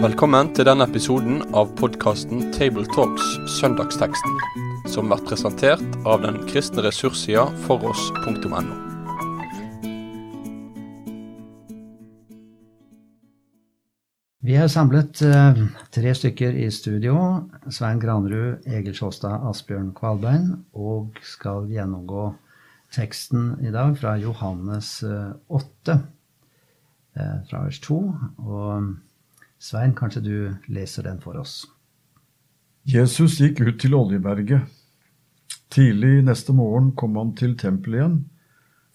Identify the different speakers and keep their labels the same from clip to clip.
Speaker 1: Velkommen til denne episoden av podkasten Tabletalks Søndagsteksten, som blir presentert av den kristne ressurssida foross.no.
Speaker 2: Vi er samlet eh, tre stykker i studio. Svein Granrud, Egil Sjåstad, Asbjørn Kvalbein. Og skal gjennomgå teksten i dag fra Johannes eh, 8, eh, fra vers 2. Og Svein, kanskje du leser den for oss?
Speaker 3: Jesus gikk ut til Oljeberget. Tidlig neste morgen kom han til tempelet igjen.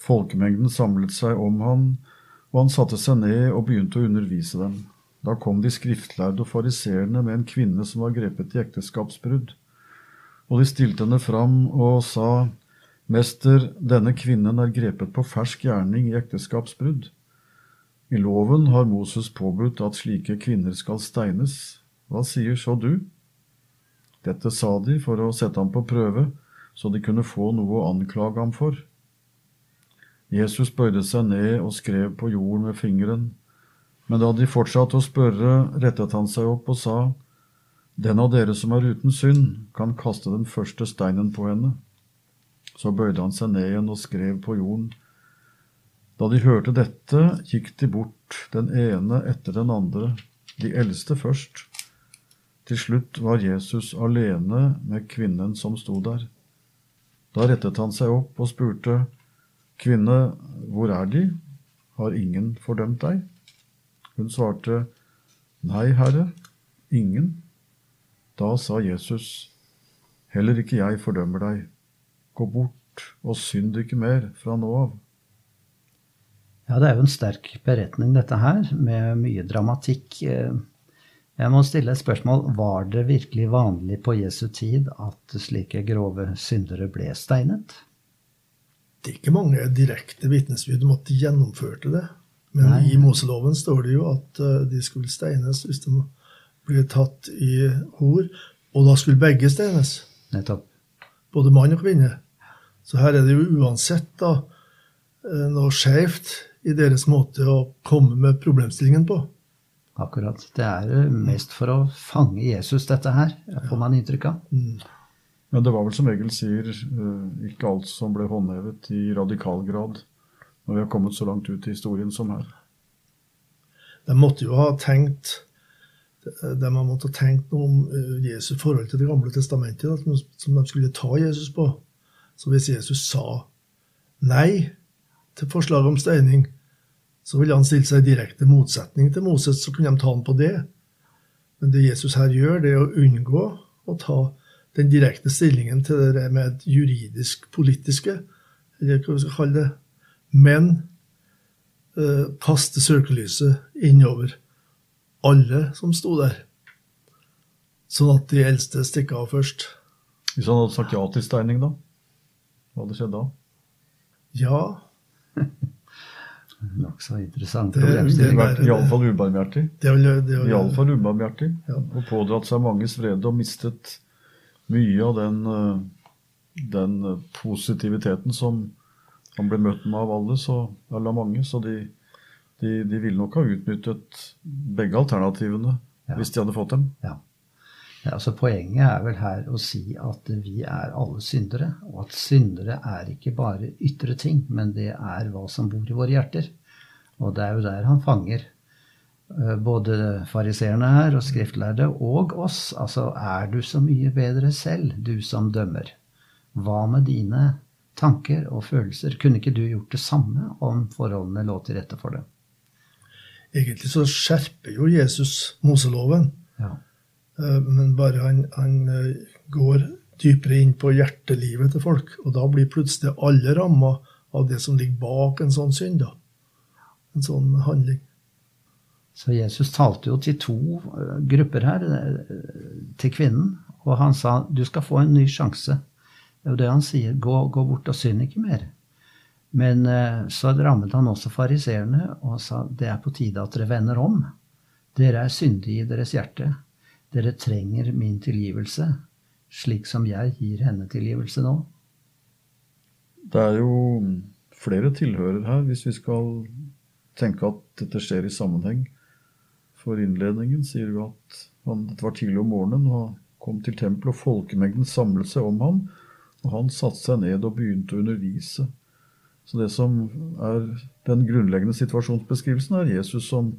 Speaker 3: Folkemengden samlet seg om han, og han satte seg ned og begynte å undervise dem. Da kom de skriftlærde og fariseerne med en kvinne som var grepet i ekteskapsbrudd. Og de stilte henne fram og sa, Mester, denne kvinnen er grepet på fersk gjerning i ekteskapsbrudd. I loven har Moses påbudt at slike kvinner skal steines. Hva sier så du? Dette sa de for å sette ham på prøve, så de kunne få noe å anklage ham for. Jesus bøyde seg ned og skrev på jorden med fingeren. Men da de fortsatte å spørre, rettet han seg opp og sa, Den av dere som er uten synd, kan kaste den første steinen på henne. Så bøyde han seg ned igjen og skrev på jorden. Da de hørte dette, gikk de bort, den ene etter den andre, de eldste først. Til slutt var Jesus alene med kvinnen som sto der. Da rettet han seg opp og spurte, Kvinne, hvor er de? Har ingen fordømt deg? Hun svarte, Nei, Herre, ingen. Da sa Jesus, Heller ikke jeg fordømmer deg. Gå bort og synd ikke mer fra nå av.
Speaker 2: Ja, det er jo en sterk beretning, dette her, med mye dramatikk. Jeg må stille et spørsmål. Var det virkelig vanlig på Jesu tid at slike grove syndere ble steinet?
Speaker 4: Det er ikke mange direkte vitnesbyrd om at de gjennomførte det. Men
Speaker 2: Nei.
Speaker 4: i Moseloven står det jo at eh, de skulle steines hvis de ble tatt i hor. Og da skulle begge steines.
Speaker 2: Nettopp.
Speaker 4: Både mann og kvinne. Så her er det jo uansett da eh, noe skjevt i deres måte å komme med problemstillingen på.
Speaker 2: Akkurat. Det er eh, mest for å fange Jesus, dette her, får man inntrykk av.
Speaker 3: Men det var vel som Egil sier, eh, ikke alt som ble håndhevet i radikal grad når vi har kommet så langt ut i historien som her.
Speaker 4: De måtte jo ha tenkt de har måttet ha tenkt noe om Jesus Jesu forhold til Det gamle testamentet, som- som de skulle ta Jesus på. Så hvis Jesus sa nei til forslaget om steining, så ville han stille seg i direkte motsetning til Moses, så kunne de ta han på det. Men det Jesus her gjør, det er å unngå å ta den direkte stillingen til det med juridisk-politiske, eller hva vi skal kalle det, men eh, kaste søkelyset innover alle som sto der. Sånn at de eldste stikker av først.
Speaker 3: Hvis han hadde sagt ja til steining, da? Hva hadde skjedd da?
Speaker 4: Ja,
Speaker 2: Nokså interessant problemstilling.
Speaker 3: Iallfall ubarmhjertig.
Speaker 4: er er
Speaker 3: Iallfall ubarmhjertig.
Speaker 4: Ja.
Speaker 3: Og pådratt seg manges vrede og mistet mye av den, eh, den eh, positiviteten som han ble møtt med av alle, så, eller mange. Så de, de, de ville nok ha utnyttet begge alternativene
Speaker 2: Ja.
Speaker 3: hvis de hadde fått dem.
Speaker 2: Ja. Ja, altså Poenget er vel her å si at vi er alle syndere, og at syndere er ikke bare ytre ting, men det er hva som bor i våre hjerter. Og det er jo der han fanger eh, både fariseerne her og skriftlærde og oss. Altså, er du så mye bedre selv, du som dømmer? Hva med dine tanker og følelser? Kunne ikke du gjort det samme om forholdene lå til rette for det?
Speaker 4: Egentlig så skjerper jo Jesus Moseloven,
Speaker 2: Ja.
Speaker 4: Eh, men bare han, han eh, går dypere inn på hjertelivet til folk, og da blir plutselig alle ramma av det som ligger bak en sånn synd. da. En sånn handling.
Speaker 2: Så Jesus talte jo til to eh, grupper her, til kvinnen, og han sa du skal få en ny sjanse. Det er jo det han sier, gå, gå bort og synd ikke mer. Men så rammet han også fariseerne og sa det er på tide at dere vender om. Dere er syndige i deres hjerte. Dere trenger min tilgivelse, slik som jeg gir henne tilgivelse nå.
Speaker 3: Det er jo flere tilhører her, hvis vi skal tenke at dette skjer i sammenheng. For innledningen sier jo at han, dette var tidlig om morgenen, og kom til tempelet, og folkemengden samlet seg om ham, og han satte seg ned og begynte å undervise. Så det som er den grunnleggende situasjonsbeskrivelsen, er Jesus som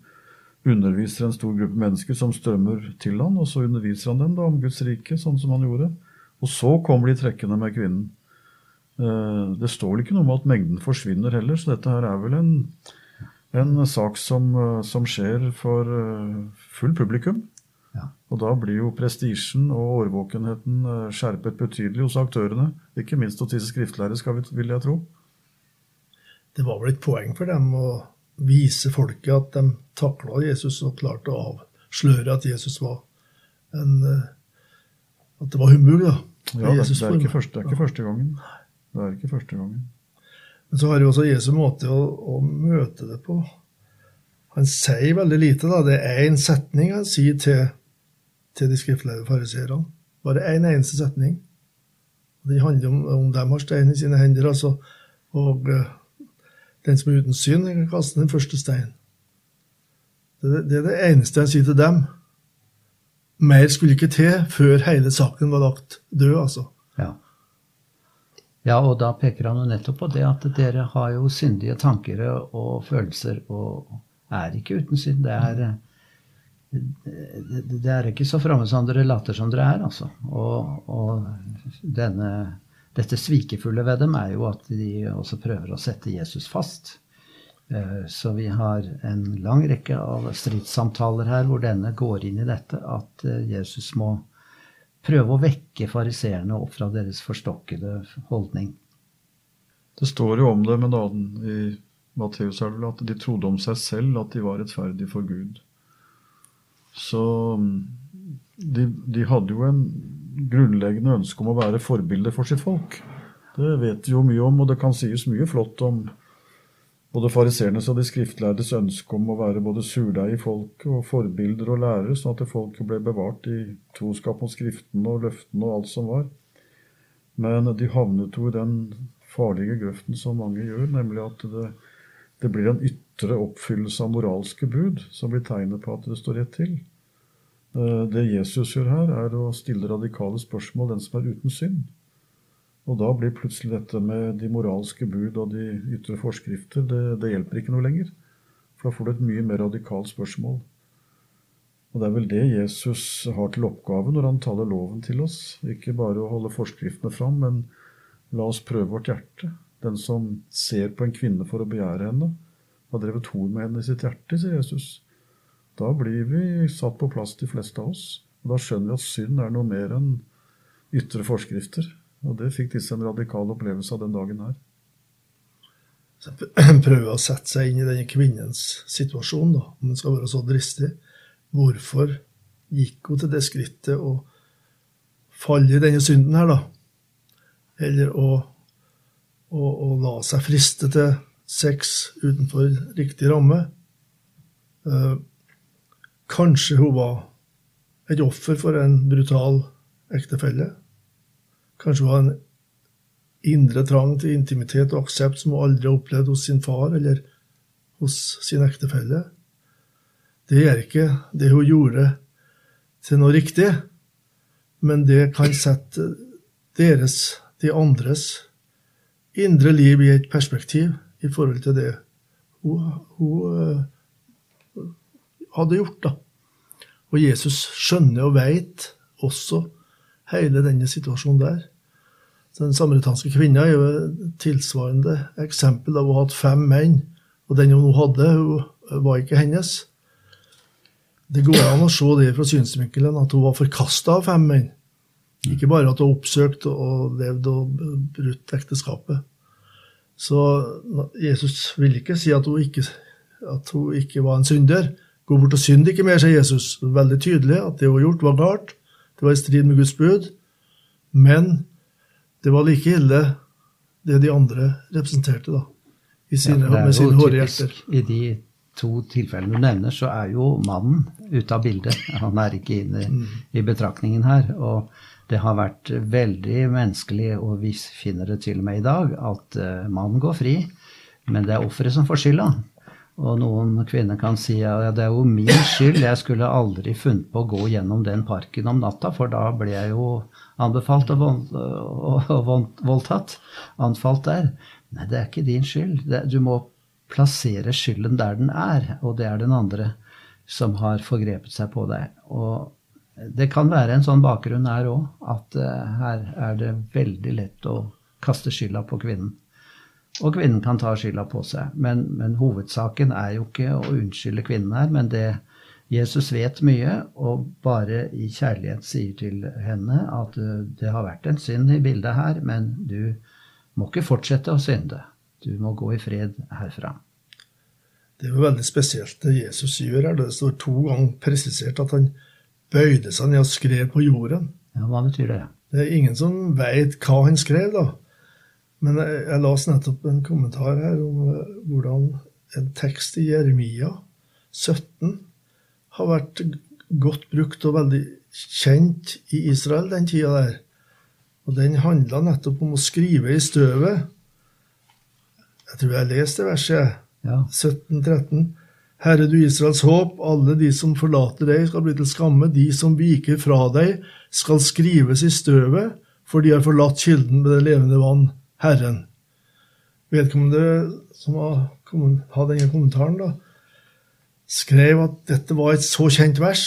Speaker 3: underviser en stor gruppe mennesker som strømmer til han, og så underviser han dem da om Guds rike, sånn som han gjorde. Og så kommer de trekkende med kvinnen. Eh, det står vel ikke noe om at mengden forsvinner heller, så dette her er vel en, en sak som, eh, som, skjer for eh, full publikum. Ja. Og da blir jo prestisjen og årvåkenheten skjerpet betydelig hos aktørene. Ikke minst hos disse skriftlærere, skal vi, vil jeg tro.
Speaker 4: Det var vel et poeng for dem å vise folket at de takla Jesus og klarte å avsløre at Jesus var en At det var humbug, da.
Speaker 3: Ja, det, det, er ikke første, det er ikke første gangen. Det er ikke første gangen.
Speaker 4: Men så har jo også Jesu måte å, å, møte det på. Han sier veldig lite. da. Det er én setning han sier til, til de skriftlærde fariseerne. Bare én en eneste setning. Det handler om om de har stein i sine hender. altså, Og uh, den som er uten synd, kan kaste den første steinen. Det, det, er det eneste jeg sier til dem. Mer skulle ikke til før hele saken var lagt død, altså.
Speaker 2: Ja. Ja, og da peker han jo nettopp på det at dere har jo syndige tanker og følelser og er ikke uten synd. Det er, det er ikke så framme som dere later som dere er, altså. Og, og denne, dette svikefulle ved dem er jo at de også prøver å sette Jesus fast. Eh, så vi har en lang rekke av stridssamtaler her hvor denne går inn i dette at eh, Jesus må prøve å vekke fariseerne opp fra deres forstokkede holdning.
Speaker 3: Det står jo om det med naden i Matteus at de trodde om seg selv at de var rettferdige for Gud. Så de, de hadde jo en grunnleggende ønske om å være forbilder for sitt folk. Det vet vi jo mye om, og det kan sies mye flott om både fariseernes og de skriftlærdes ønske om å være både surdeig i folket og forbilder og lærere, sånn at folket ble bevart i troskap mot Skriftene og løftene og alt som var. Men de havnet jo i den farlige grøften som mange gjør, nemlig at det, det blir en ytre oppfyllelse av moralske bud som blir tegnet på at det står rett til. Eh, det Jesus gjør her, er å stille radikale spørsmål den som er uten synd. Og da blir plutselig dette med de moralske bud og de ytre forskrifter det, det, hjelper ikke noe lenger. For da får du et mye mer radikalt spørsmål. Og det er vel det Jesus har til oppgave når han taler loven til oss. Ikke bare å holde forskriftene fram, men la oss prøve vårt hjerte. Den som ser på en kvinne for å begjære henne, har drevet hor med henne i sitt hjerte, sier Jesus. Da blir vi satt på plass, de fleste av oss. Og da skjønner vi at synd er noe mer enn ytre forskrifter. Og det fikk disse en radikal opplevelse av den dagen her.
Speaker 4: Så prøver å sette seg inn i denne kvinnens situasjon, da, om hun skal være så dristig. Hvorfor gikk hun til det skrittet å falle i denne synden her, da? Eller å, å, å la seg friste til sex utenfor riktig ramme? Eh, kanskje hun var et offer for en brutal ektefelle? Kanskje hun var en indre trang til intimitet og aksept som hun aldri har opplevd hos sin far eller hos sin ektefelle. Det gjør ikke det hun gjorde, til noe riktig, men det kan sette deres, de andres, indre liv i et perspektiv i forhold til det hun, hun uh, hadde gjort. da. Og Jesus skjønner og veit også hele denne situasjonen der. Så den samaritanske kvinna er jo et tilsvarende eksempel av å ha hatt fem menn, og den hun hadde, hun var ikke hennes. Det går an å se det fra synsvinkelen at hun var forkasta av fem menn. Ikke bare at hun oppsøkte og levde og brutt ekteskapet. Så Jesus vil ikke si at hun ikke, at hun ikke var en synder. Gå bort og synd ikke mer, sier Jesus. Veldig tydelig at det hun gjort, var galt. Det var i strid med Guds bud. Men det var like ille det de andre representerte, da. I sine, ja, med sine hårde hjerter.
Speaker 2: I de to tilfellene du nevner, så er jo mannen ute av bildet. Han er ikke inne mm. i betraktningen her. Og det har vært veldig menneskelig, og vi finner det til og med i dag, at uh, mannen går fri. Men det er offeret som får skylda. Og noen kvinner kan si ja, det er jo min skyld, jeg skulle aldri funnet på å gå gjennom den parken om natta, for da ble jeg jo anbefalt og, vold, og voldtatt. Anfalt der. Nei, det er ikke din skyld. Det, du må plassere skylden der den er, og det er den andre som har forgrepet seg på deg. Og det kan være en sånn bakgrunn her òg, at uh, her er det veldig lett å kaste skylda på kvinnen. Og kvinnen kan ta skylda på seg. Men, men, hovedsaken er jo ikke å unnskylde kvinnen her, men det Jesus vet mye, og bare i kjærlighet sier til henne at uh, det har vært en synd i bildet her, men du må ikke fortsette å synde. Du må gå i fred herfra.
Speaker 4: Det er jo veldig spesielt det Jesus gjør her. Det står to ganger presisert at han bøyde seg ned og skrev på jorden.
Speaker 2: Ja, Hva betyr det?
Speaker 4: Det er ingen som veit hva han skrev, da. Men jeg, jeg las nettopp en kommentar her om uh, hvordan en tekst i Jeremia 17 har vært godt brukt og veldig kjent i Israel den tida der. Og den handla nettopp om å skrive i støvet. Jeg tror jeg leste verset. Ja. 1713. Herre, du Israels håp, alle de som forlater deg, skal bli til skamme. De som viker fra deg, skal skrives i støvet, for de har forlatt kilden med det levende vann, Herren. Vedkommende som hadde denne kommentaren, da, skrev at dette var et så kjent vers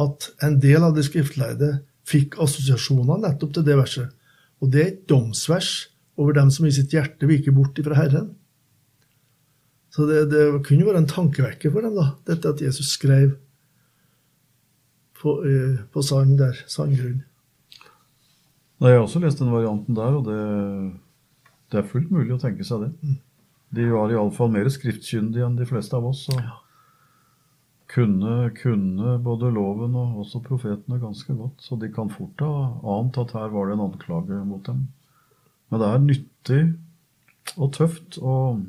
Speaker 4: at en del av de skriftlærde fikk assosiasjoner nettopp til det verset. Og det er et domsvers over dem som i sitt hjerte viker bort ifra Herren. Så det, det kunne være en tankevekker for dem, da, dette at Jesus skrev på, eh, på sand der, sandgrunn.
Speaker 3: Jeg har også lest den varianten der, og det, det, er fullt mulig å tenke seg det. Mm. De var iallfall mer skriftkyndige enn de fleste av oss. og ja. kunne, kunne både loven og også profetene ganske godt. Så de kan fort ha ant at her var det en anklage mot dem. Men det er nyttig og tøft. og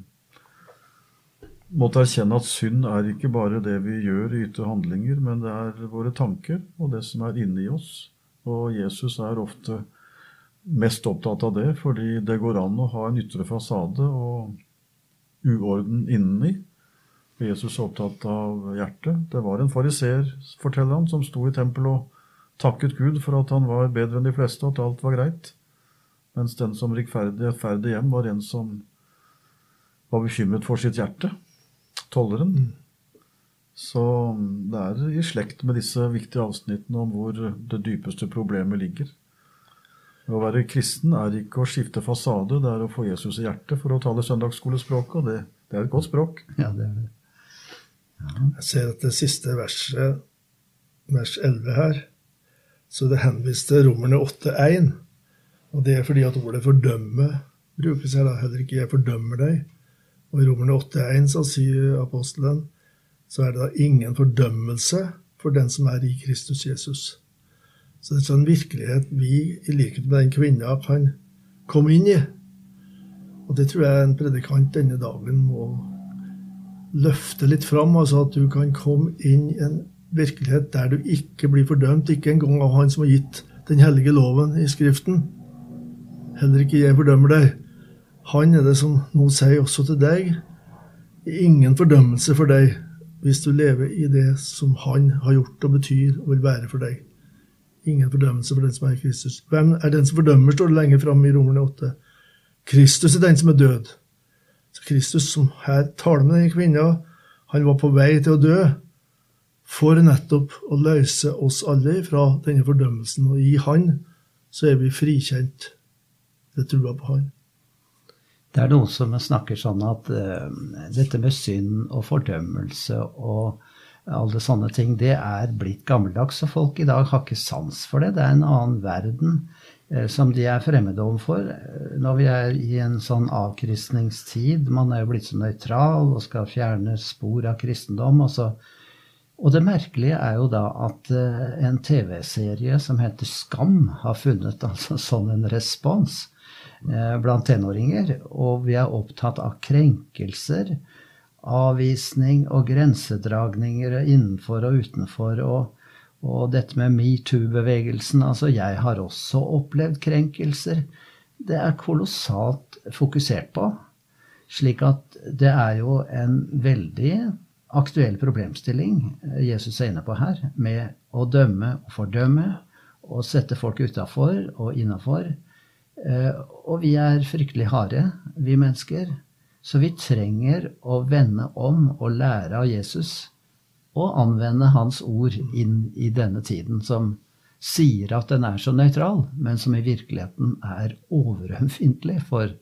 Speaker 3: måtte erkjenne at synd er ikke bare det vi gjør i ytre handlinger, men det er våre tanker og det som er inni oss. Og Jesus er ofte mest opptatt av det, fordi det går an å ha en ytre fasade og uorden inni. Jesus er opptatt av hjertet. Det var en fariseer, forteller han, som sto i tempelet og takket Gud for at han var bedre enn de fleste, og at alt var greit. Mens den som gikk ferdig hjem, var en som var bekymret for sitt hjerte tolleren. Mm. Så det er i slekt med disse viktige avsnittene om hvor det dypeste problemet ligger. Å være kristen er ikke å skifte fasade, det er å få Jesus i hjertet, for å tale søndagsskolespråket, og det, det, er et godt språk.
Speaker 2: Ja, det er det.
Speaker 4: Ja. Jeg ser at det siste verset, vers 11 her, så det henviste Romerne 8,1. Og det er fordi at ordet 'fordømme' brukes her. da, Heller ikke 'jeg fordømmer deg'. Og i Romerne 8,1 så sier apostelen så er det da ingen fordømmelse for den som er i Kristus Jesus. Så det er en sånn virkelighet vi, i likhet med den kvinna, kan komme inn i. Og det tror jeg en predikant denne dagen må løfte litt fram. Altså at du kan komme inn i en virkelighet der du ikke blir fordømt, ikke engang av Han som har gitt den hellige loven i Skriften. Heller ikke jeg fordømmer deg. Han er det som nå sier også til deg, ingen fordømmelse for deg hvis du lever i det som Han har gjort og betyr og vil være for deg. Ingen fordømmelse for den som er i Kristus. Hvem er den som fordømmer, står det lenger fram i Romerne 8. Kristus er den som er død. Så Kristus, som her taler med denne kvinna, han var på vei til å dø for nettopp å løse oss alle fra denne fordømmelsen. Og i Han så er vi frikjent ved trua på Han.
Speaker 2: Det er noen som snakker sånn at uh, dette med synd og fordømmelse og alle sånne ting, det er blitt gammeldags. Og folk i dag har ikke sans for det. Det er en annen verden eh, som de er fremmede overfor. Når vi er i en sånn avkristningstid, man er jo blitt så nøytral og skal fjerne spor av kristendom. og så og det merkelige er jo da at eh, en TV-serie som heter Skam, har funnet altså sånn en respons. Eh, blant tenåringer. Og vi er opptatt av krenkelser, avvisning og grensedragninger innenfor og utenfor. Og, og dette med metoo-bevegelsen. Altså, jeg har også opplevd krenkelser. Det er kolossalt fokusert på. Slik at det er jo en veldig aktuell problemstilling eh, Jesus er inne på her, med å dømme og fordømme og sette folk utafor og innafor. Eh, og vi er fryktelig harde, vi mennesker. Så vi trenger å vende om og lære av Jesus og anvende hans ord inn i denne tiden, som sier at den er så nøytral, men som i virkeligheten er overømfintlig for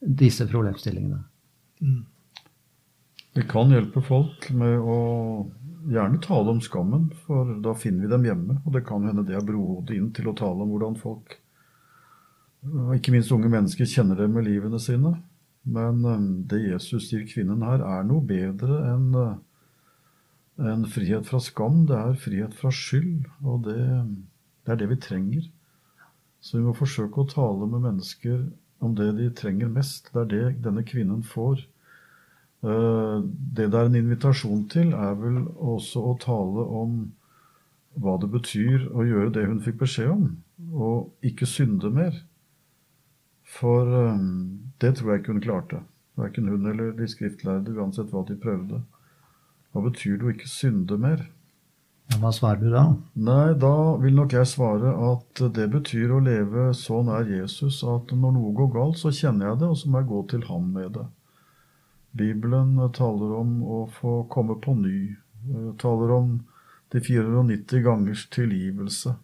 Speaker 2: disse problemstillingene. Mm.
Speaker 3: Det kan hjelpe folk med å gjerne tale om skammen, for da finner vi dem hjemme. Og det kan hende det er brohodet inn til å tale om hvordan folk, ikke minst unge mennesker, kjenner det med livene sine. Men det Jesus gir kvinnen her, er noe bedre enn eh, en frihet fra skam. Det er frihet fra skyld, og det, det er det vi trenger. Så vi må forsøke å tale med mennesker om det de trenger mest. Det er det denne kvinnen får. Eh, det det er en invitasjon til, er vel også å tale om hva det betyr å gjøre det hun fikk beskjed om, og ikke synde mer. For um, det tror jeg ikke hun klarte. Verken hun eller de skriftlærde, uansett hva de prøvde. Hva betyr det å ikke synde mer?
Speaker 2: Ja, hva svarer du da?
Speaker 3: Nei, Da vil nok jeg svare at det betyr å leve så nær Jesus at når noe går galt, så kjenner jeg det, og så må jeg gå til ham med det. Bibelen taler om å få komme på ny. Eh, taler om de 490 gangers tilgivelse.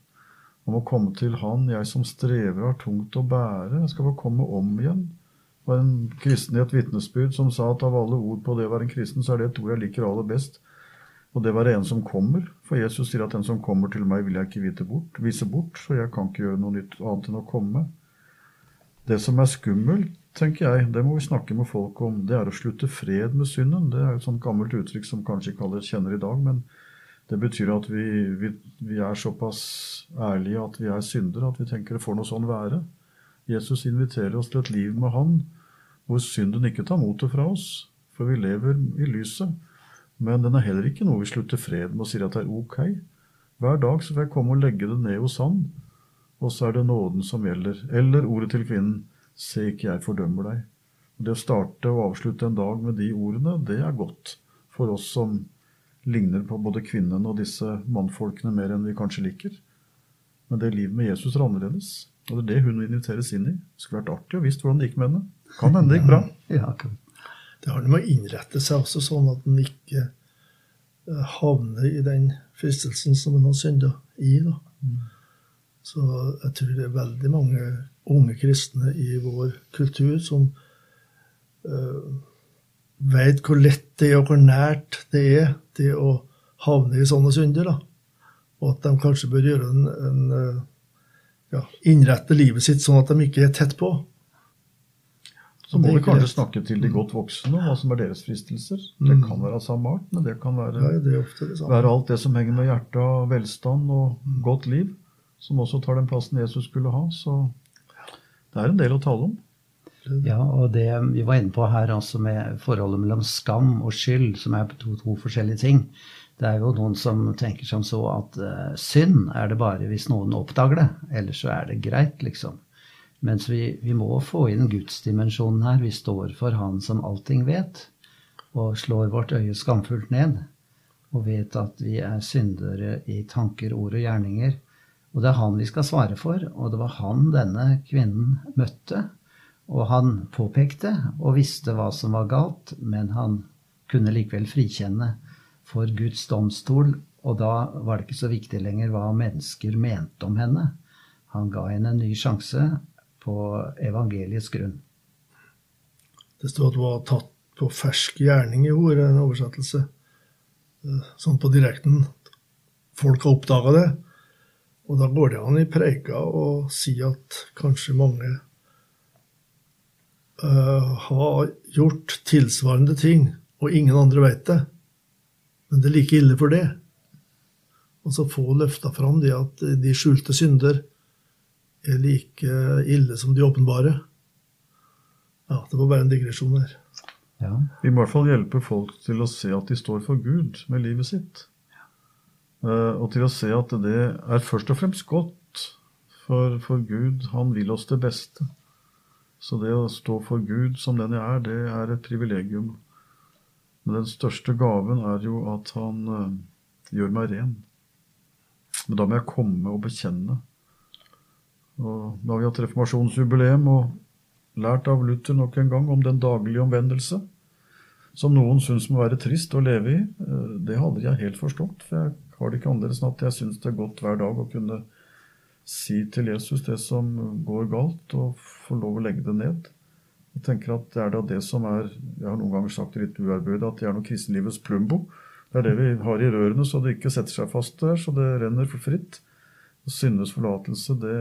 Speaker 3: Om å komme til Han, jeg som strever har tungt å bære. Jeg skal få komme om igjen. Det var en kristen i et vitnesbyrd som sa at av alle ord på det å være en kristen, så er det et ord jeg liker aller best. Og det være en som kommer. For Jesus sier at den som kommer til meg, vil jeg ikke vite bort, vise bort. Så jeg kan ikke gjøre noe nytt annet enn å komme. Det som er skummelt, tenker jeg, det må vi snakke med folk om, det er å slutte fred med synden. Det er et sånt gammelt uttrykk som kanskje ikke alle kjenner i dag, men det betyr at vi, vi, vi, er såpass ærlige at vi er syndere, at vi tenker det får noe sånn være. Jesus inviterer oss til et liv med Han, hvor synden ikke tar motet fra oss, for vi lever i lyset. Men den er heller ikke noe vi slutter fred med og sier at det er ok. Hver dag så får jeg komme og legge det ned hos Han, og så er det nåden som gjelder. Eller ordet til kvinnen Se ikke jeg fordømmer deg. Det å starte og avslutte en dag med de ordene, det er godt for oss som ligner på både kvinnene og disse mannfolkene mer enn vi kanskje liker. Men det livet med Jesus er annerledes. Og det er det hun inviteres inn i. Det skulle vært artig å visst hvordan det gikk med henne. Kan hende det gikk bra.
Speaker 2: Ja,
Speaker 4: det har noe med å innrette seg også sånn at en ikke eh, havner i den fristelsen som en har synda i. da. Mm. Så jeg tror det er veldig mange unge kristne i vår kultur som uh, eh, veit hvor lett det er, og hvor nært det er det å havne i sånne synder. da. Og at de kanskje bør gjøre en, en eh, ja, innrette livet sitt sånn at de ikke er tett på.
Speaker 3: Så må vi kanskje snakke til de godt voksne om hva som er deres fristelser. Mm. Det kan være av samme art, men det kan være,
Speaker 4: ja, det det
Speaker 3: være alt det som henger med hjertet av velstand og mm. godt liv, som også tar den plassen Jesus skulle ha. Så det er en del å tale om.
Speaker 2: Ja, og det vi var inne på her også med forholdet mellom skam og skyld, som er to, to forskjellige ting. Det er jo noen som tenker som så at uh, synd er det bare hvis noen oppdager det. Ellers så er det greit, liksom. Mens vi, vi må få inn gudsdimensjonen her. Vi står for Han som allting vet, og slår vårt øye skamfullt ned. Og vet at vi er syndere i tanker, ord og gjerninger. Og det er han vi skal svare for, og det var han denne kvinnen møtte. Og han påpekte og visste hva som var galt, men han kunne likevel frikjenne for Guds domstol, og da var det ikke så viktig lenger hva mennesker mente om henne. Han ga henne en ny sjanse på evangeliets grunn.
Speaker 4: Det står at hun var tatt på fersk gjerning i henne, en oversettelse. Eh, sånn på direkten. Folk har oppdaga det. Og da går det an i preika å si at kanskje mange uh, har gjort tilsvarende ting, og ingen andre vet det. Men det er like ille for det. Og så få løfta fram det at de skjulte synder er like ille som de åpenbare. Ja, det var bare en digresjon der.
Speaker 3: Ja. Vi må i hvert fall hjelpe folk til å se at de står for Gud med livet sitt. Eh, og til å se at det er først og fremst godt for, for Gud. Han vil oss det beste. Så det å stå for Gud som den jeg er, det er et privilegium. Men den største gaven er jo at han uh, gjør meg ren. Men da må jeg komme og bekjenne. Og da har vi hatt reformasjonsjubileum og lært av Luther nok en gang om den daglige omvendelse som noen syns må være trist å leve i. Eh, det hadde jeg helt forstått. For jeg har det ikke annerledes enn at jeg syns det er godt hver dag å kunne si til Jesus det som går galt, og få lov å legge det ned. Jeg tenker at Det er da det som er Jeg har noen ganger sagt det litt uærbødig at det er noe kristenlivets plumbo. Det er det vi har i rørene, så det ikke setter seg fast der, så det renner for fritt. Syndenes forlatelse, det,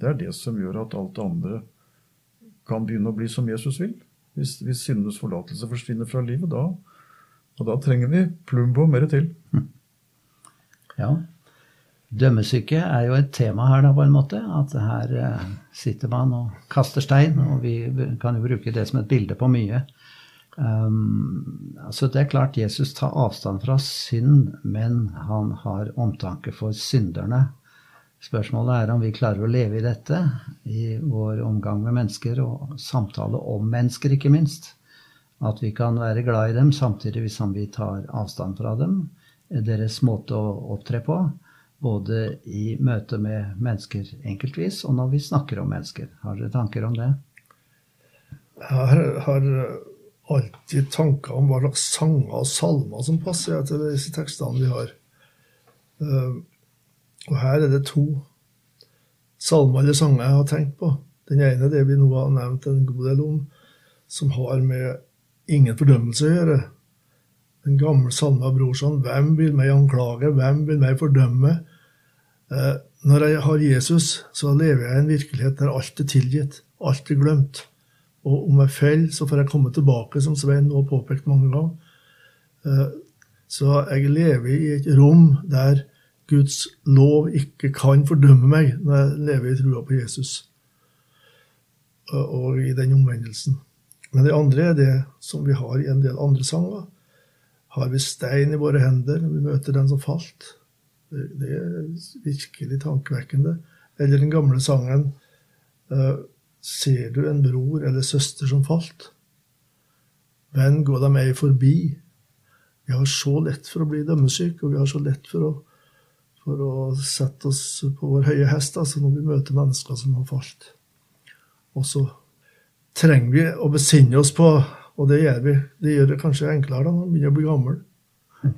Speaker 3: det er det som gjør at alt det andre kan begynne å bli som Jesus vil. Hvis, hvis syndenes forlatelse forsvinner fra livet, da, og da trenger vi Plumbo mer til.
Speaker 2: Ja. Dømmesyke er jo et tema her, da, på en måte. At her eh, sitter man og kaster stein, og vi kan jo bruke det som et bilde på mye. Um, altså Det er klart Jesus tar avstand fra synd, men han har omtanke for synderne. Spørsmålet er om vi klarer å leve i dette i vår omgang med mennesker, og samtale om mennesker, ikke minst. At vi kan være glad i dem samtidig som vi tar avstand fra dem. Deres måte å opptre på, både i møte med mennesker enkeltvis, og når vi snakker om mennesker. Har dere tanker om det?
Speaker 4: Jeg har alltid tanker om hva slags sanger og salmer som passer til disse tekstene vi har. Uh, og her er det to salmer eller sanger jeg har tenkt på. Den ene det vi nå har nevnt en god del om, som har med ingen fordømmelse å gjøre. Den gamle salmen av Brorson. Hvem vil meg anklage? Hvem vil meg fordømme? Eh, når jeg har Jesus, så lever jeg i en virkelighet der alt er tilgitt. Alt er glemt. Og om jeg faller, så får jeg komme tilbake, som Svein nå har påpekt mange ganger. Eh, så jeg lever i et rom der Guds lov ikke kan fordømme meg når jeg lever i trua på Jesus og i den omvendelsen. Men det andre er det som vi har i en del andre sanger. Har vi stein i våre hender når vi møter den som falt? Det er virkelig tankevekkende. Eller den gamle sangen eh, Ser du en bror eller søster som falt? Venn, gå deg meg forbi. Vi har så lett for å bli dømmesyke, og vi har så lett for å for å sette oss på vår høye hest altså når vi møter mennesker som har falt. Og så trenger vi å besinne oss på, og det gjør vi, det gjør det kanskje enklere da når man begynner å bli gammel,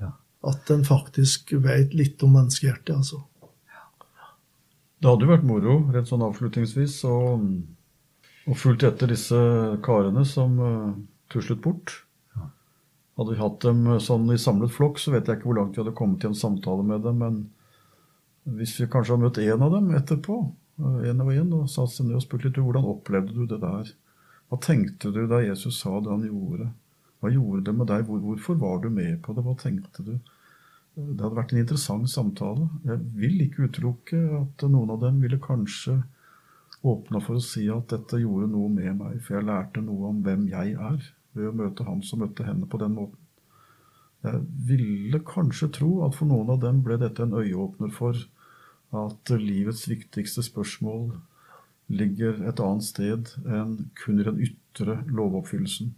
Speaker 4: ja. At en faktisk vet litt om menneskehjertet. altså.
Speaker 3: Det hadde jo vært moro, rett sånn avslutningsvis, å, å fulgt etter disse karene som uh, tuslet bort. Hadde vi hatt dem sånn i samlet flokk, så vet jeg ikke hvor langt vi hadde kommet i en samtale med dem. men hvis vi kanskje har møtt én av dem etterpå, en og en, og satt seg ned og spurt litt hvordan opplevde du det der? Hva tenkte du da Jesus sa det han gjorde? Hva gjorde det med deg? Hvorfor var du med på det? Hva tenkte du? Det hadde vært en interessant samtale. Jeg vil ikke utelukke at noen av dem ville kanskje åpna for å si at dette gjorde noe med meg, for jeg lærte noe om hvem jeg er, ved å møte han som møtte henne på den måten. Jeg ville kanskje tro at for noen av dem ble dette en øyeåpner for at livets viktigste spørsmål ligger et annet sted enn kun i den ytre lovoppfyllelsen.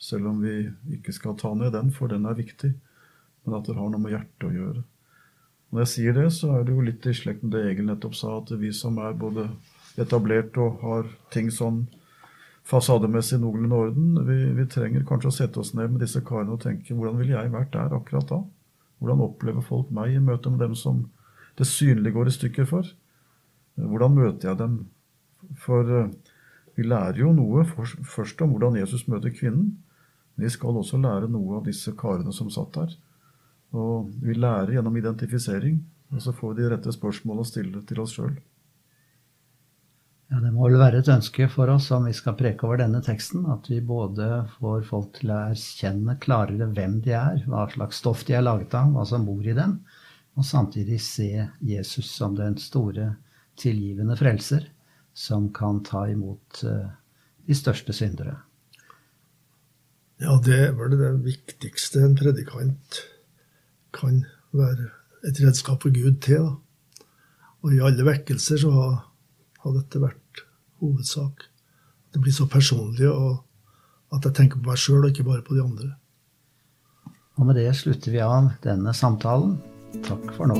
Speaker 3: Selv om vi ikke skal ta ned den, for den er viktig, men at det har noe med hjertet å gjøre. Når jeg sier det, så er det jo litt i slekt med det Egil nettopp sa, at vi som er både etablert og har ting sånn fasademessig noenlunde orden, vi, vi, trenger kanskje å sette oss ned med disse karene og tenke hvordan ville jeg vært der akkurat da? Hvordan opplever folk meg i møte med dem som det synlige går i stykker for. Hvordan møter jeg dem? For eh, vi lærer jo noe først om hvordan Jesus møter kvinnen. Men vi skal også lære noe av disse karene som satt der. Og vi lærer gjennom identifisering. Og så får vi de rette spørsmålene å stille til oss sjøl.
Speaker 2: Ja, Det må vel være et ønske for oss om vi skal preke over denne teksten, at vi både får folk til å erkjenne klarere hvem de er, hva slags stoff de er laget av, hva som bor i dem, og samtidig se Jesus som den store, tilgivende frelser som kan ta imot eh, de største syndere.
Speaker 4: Ja, det er vel det viktigste en predikant kan være et redskap for Gud til. Da. Og i alle vekkelser så har, har dette vært hovedsak. det blir så personlig, og at jeg tenker på meg sjøl og ikke bare på de andre.
Speaker 2: Og med det slutter vi av denne samtalen. Takk for nå.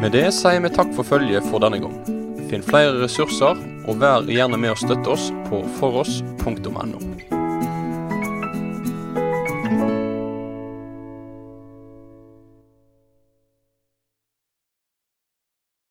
Speaker 1: Med det sier vi takk for følget for denne gang. Finn flere ressurser, og vær gjerne med å støtte oss på foross.no.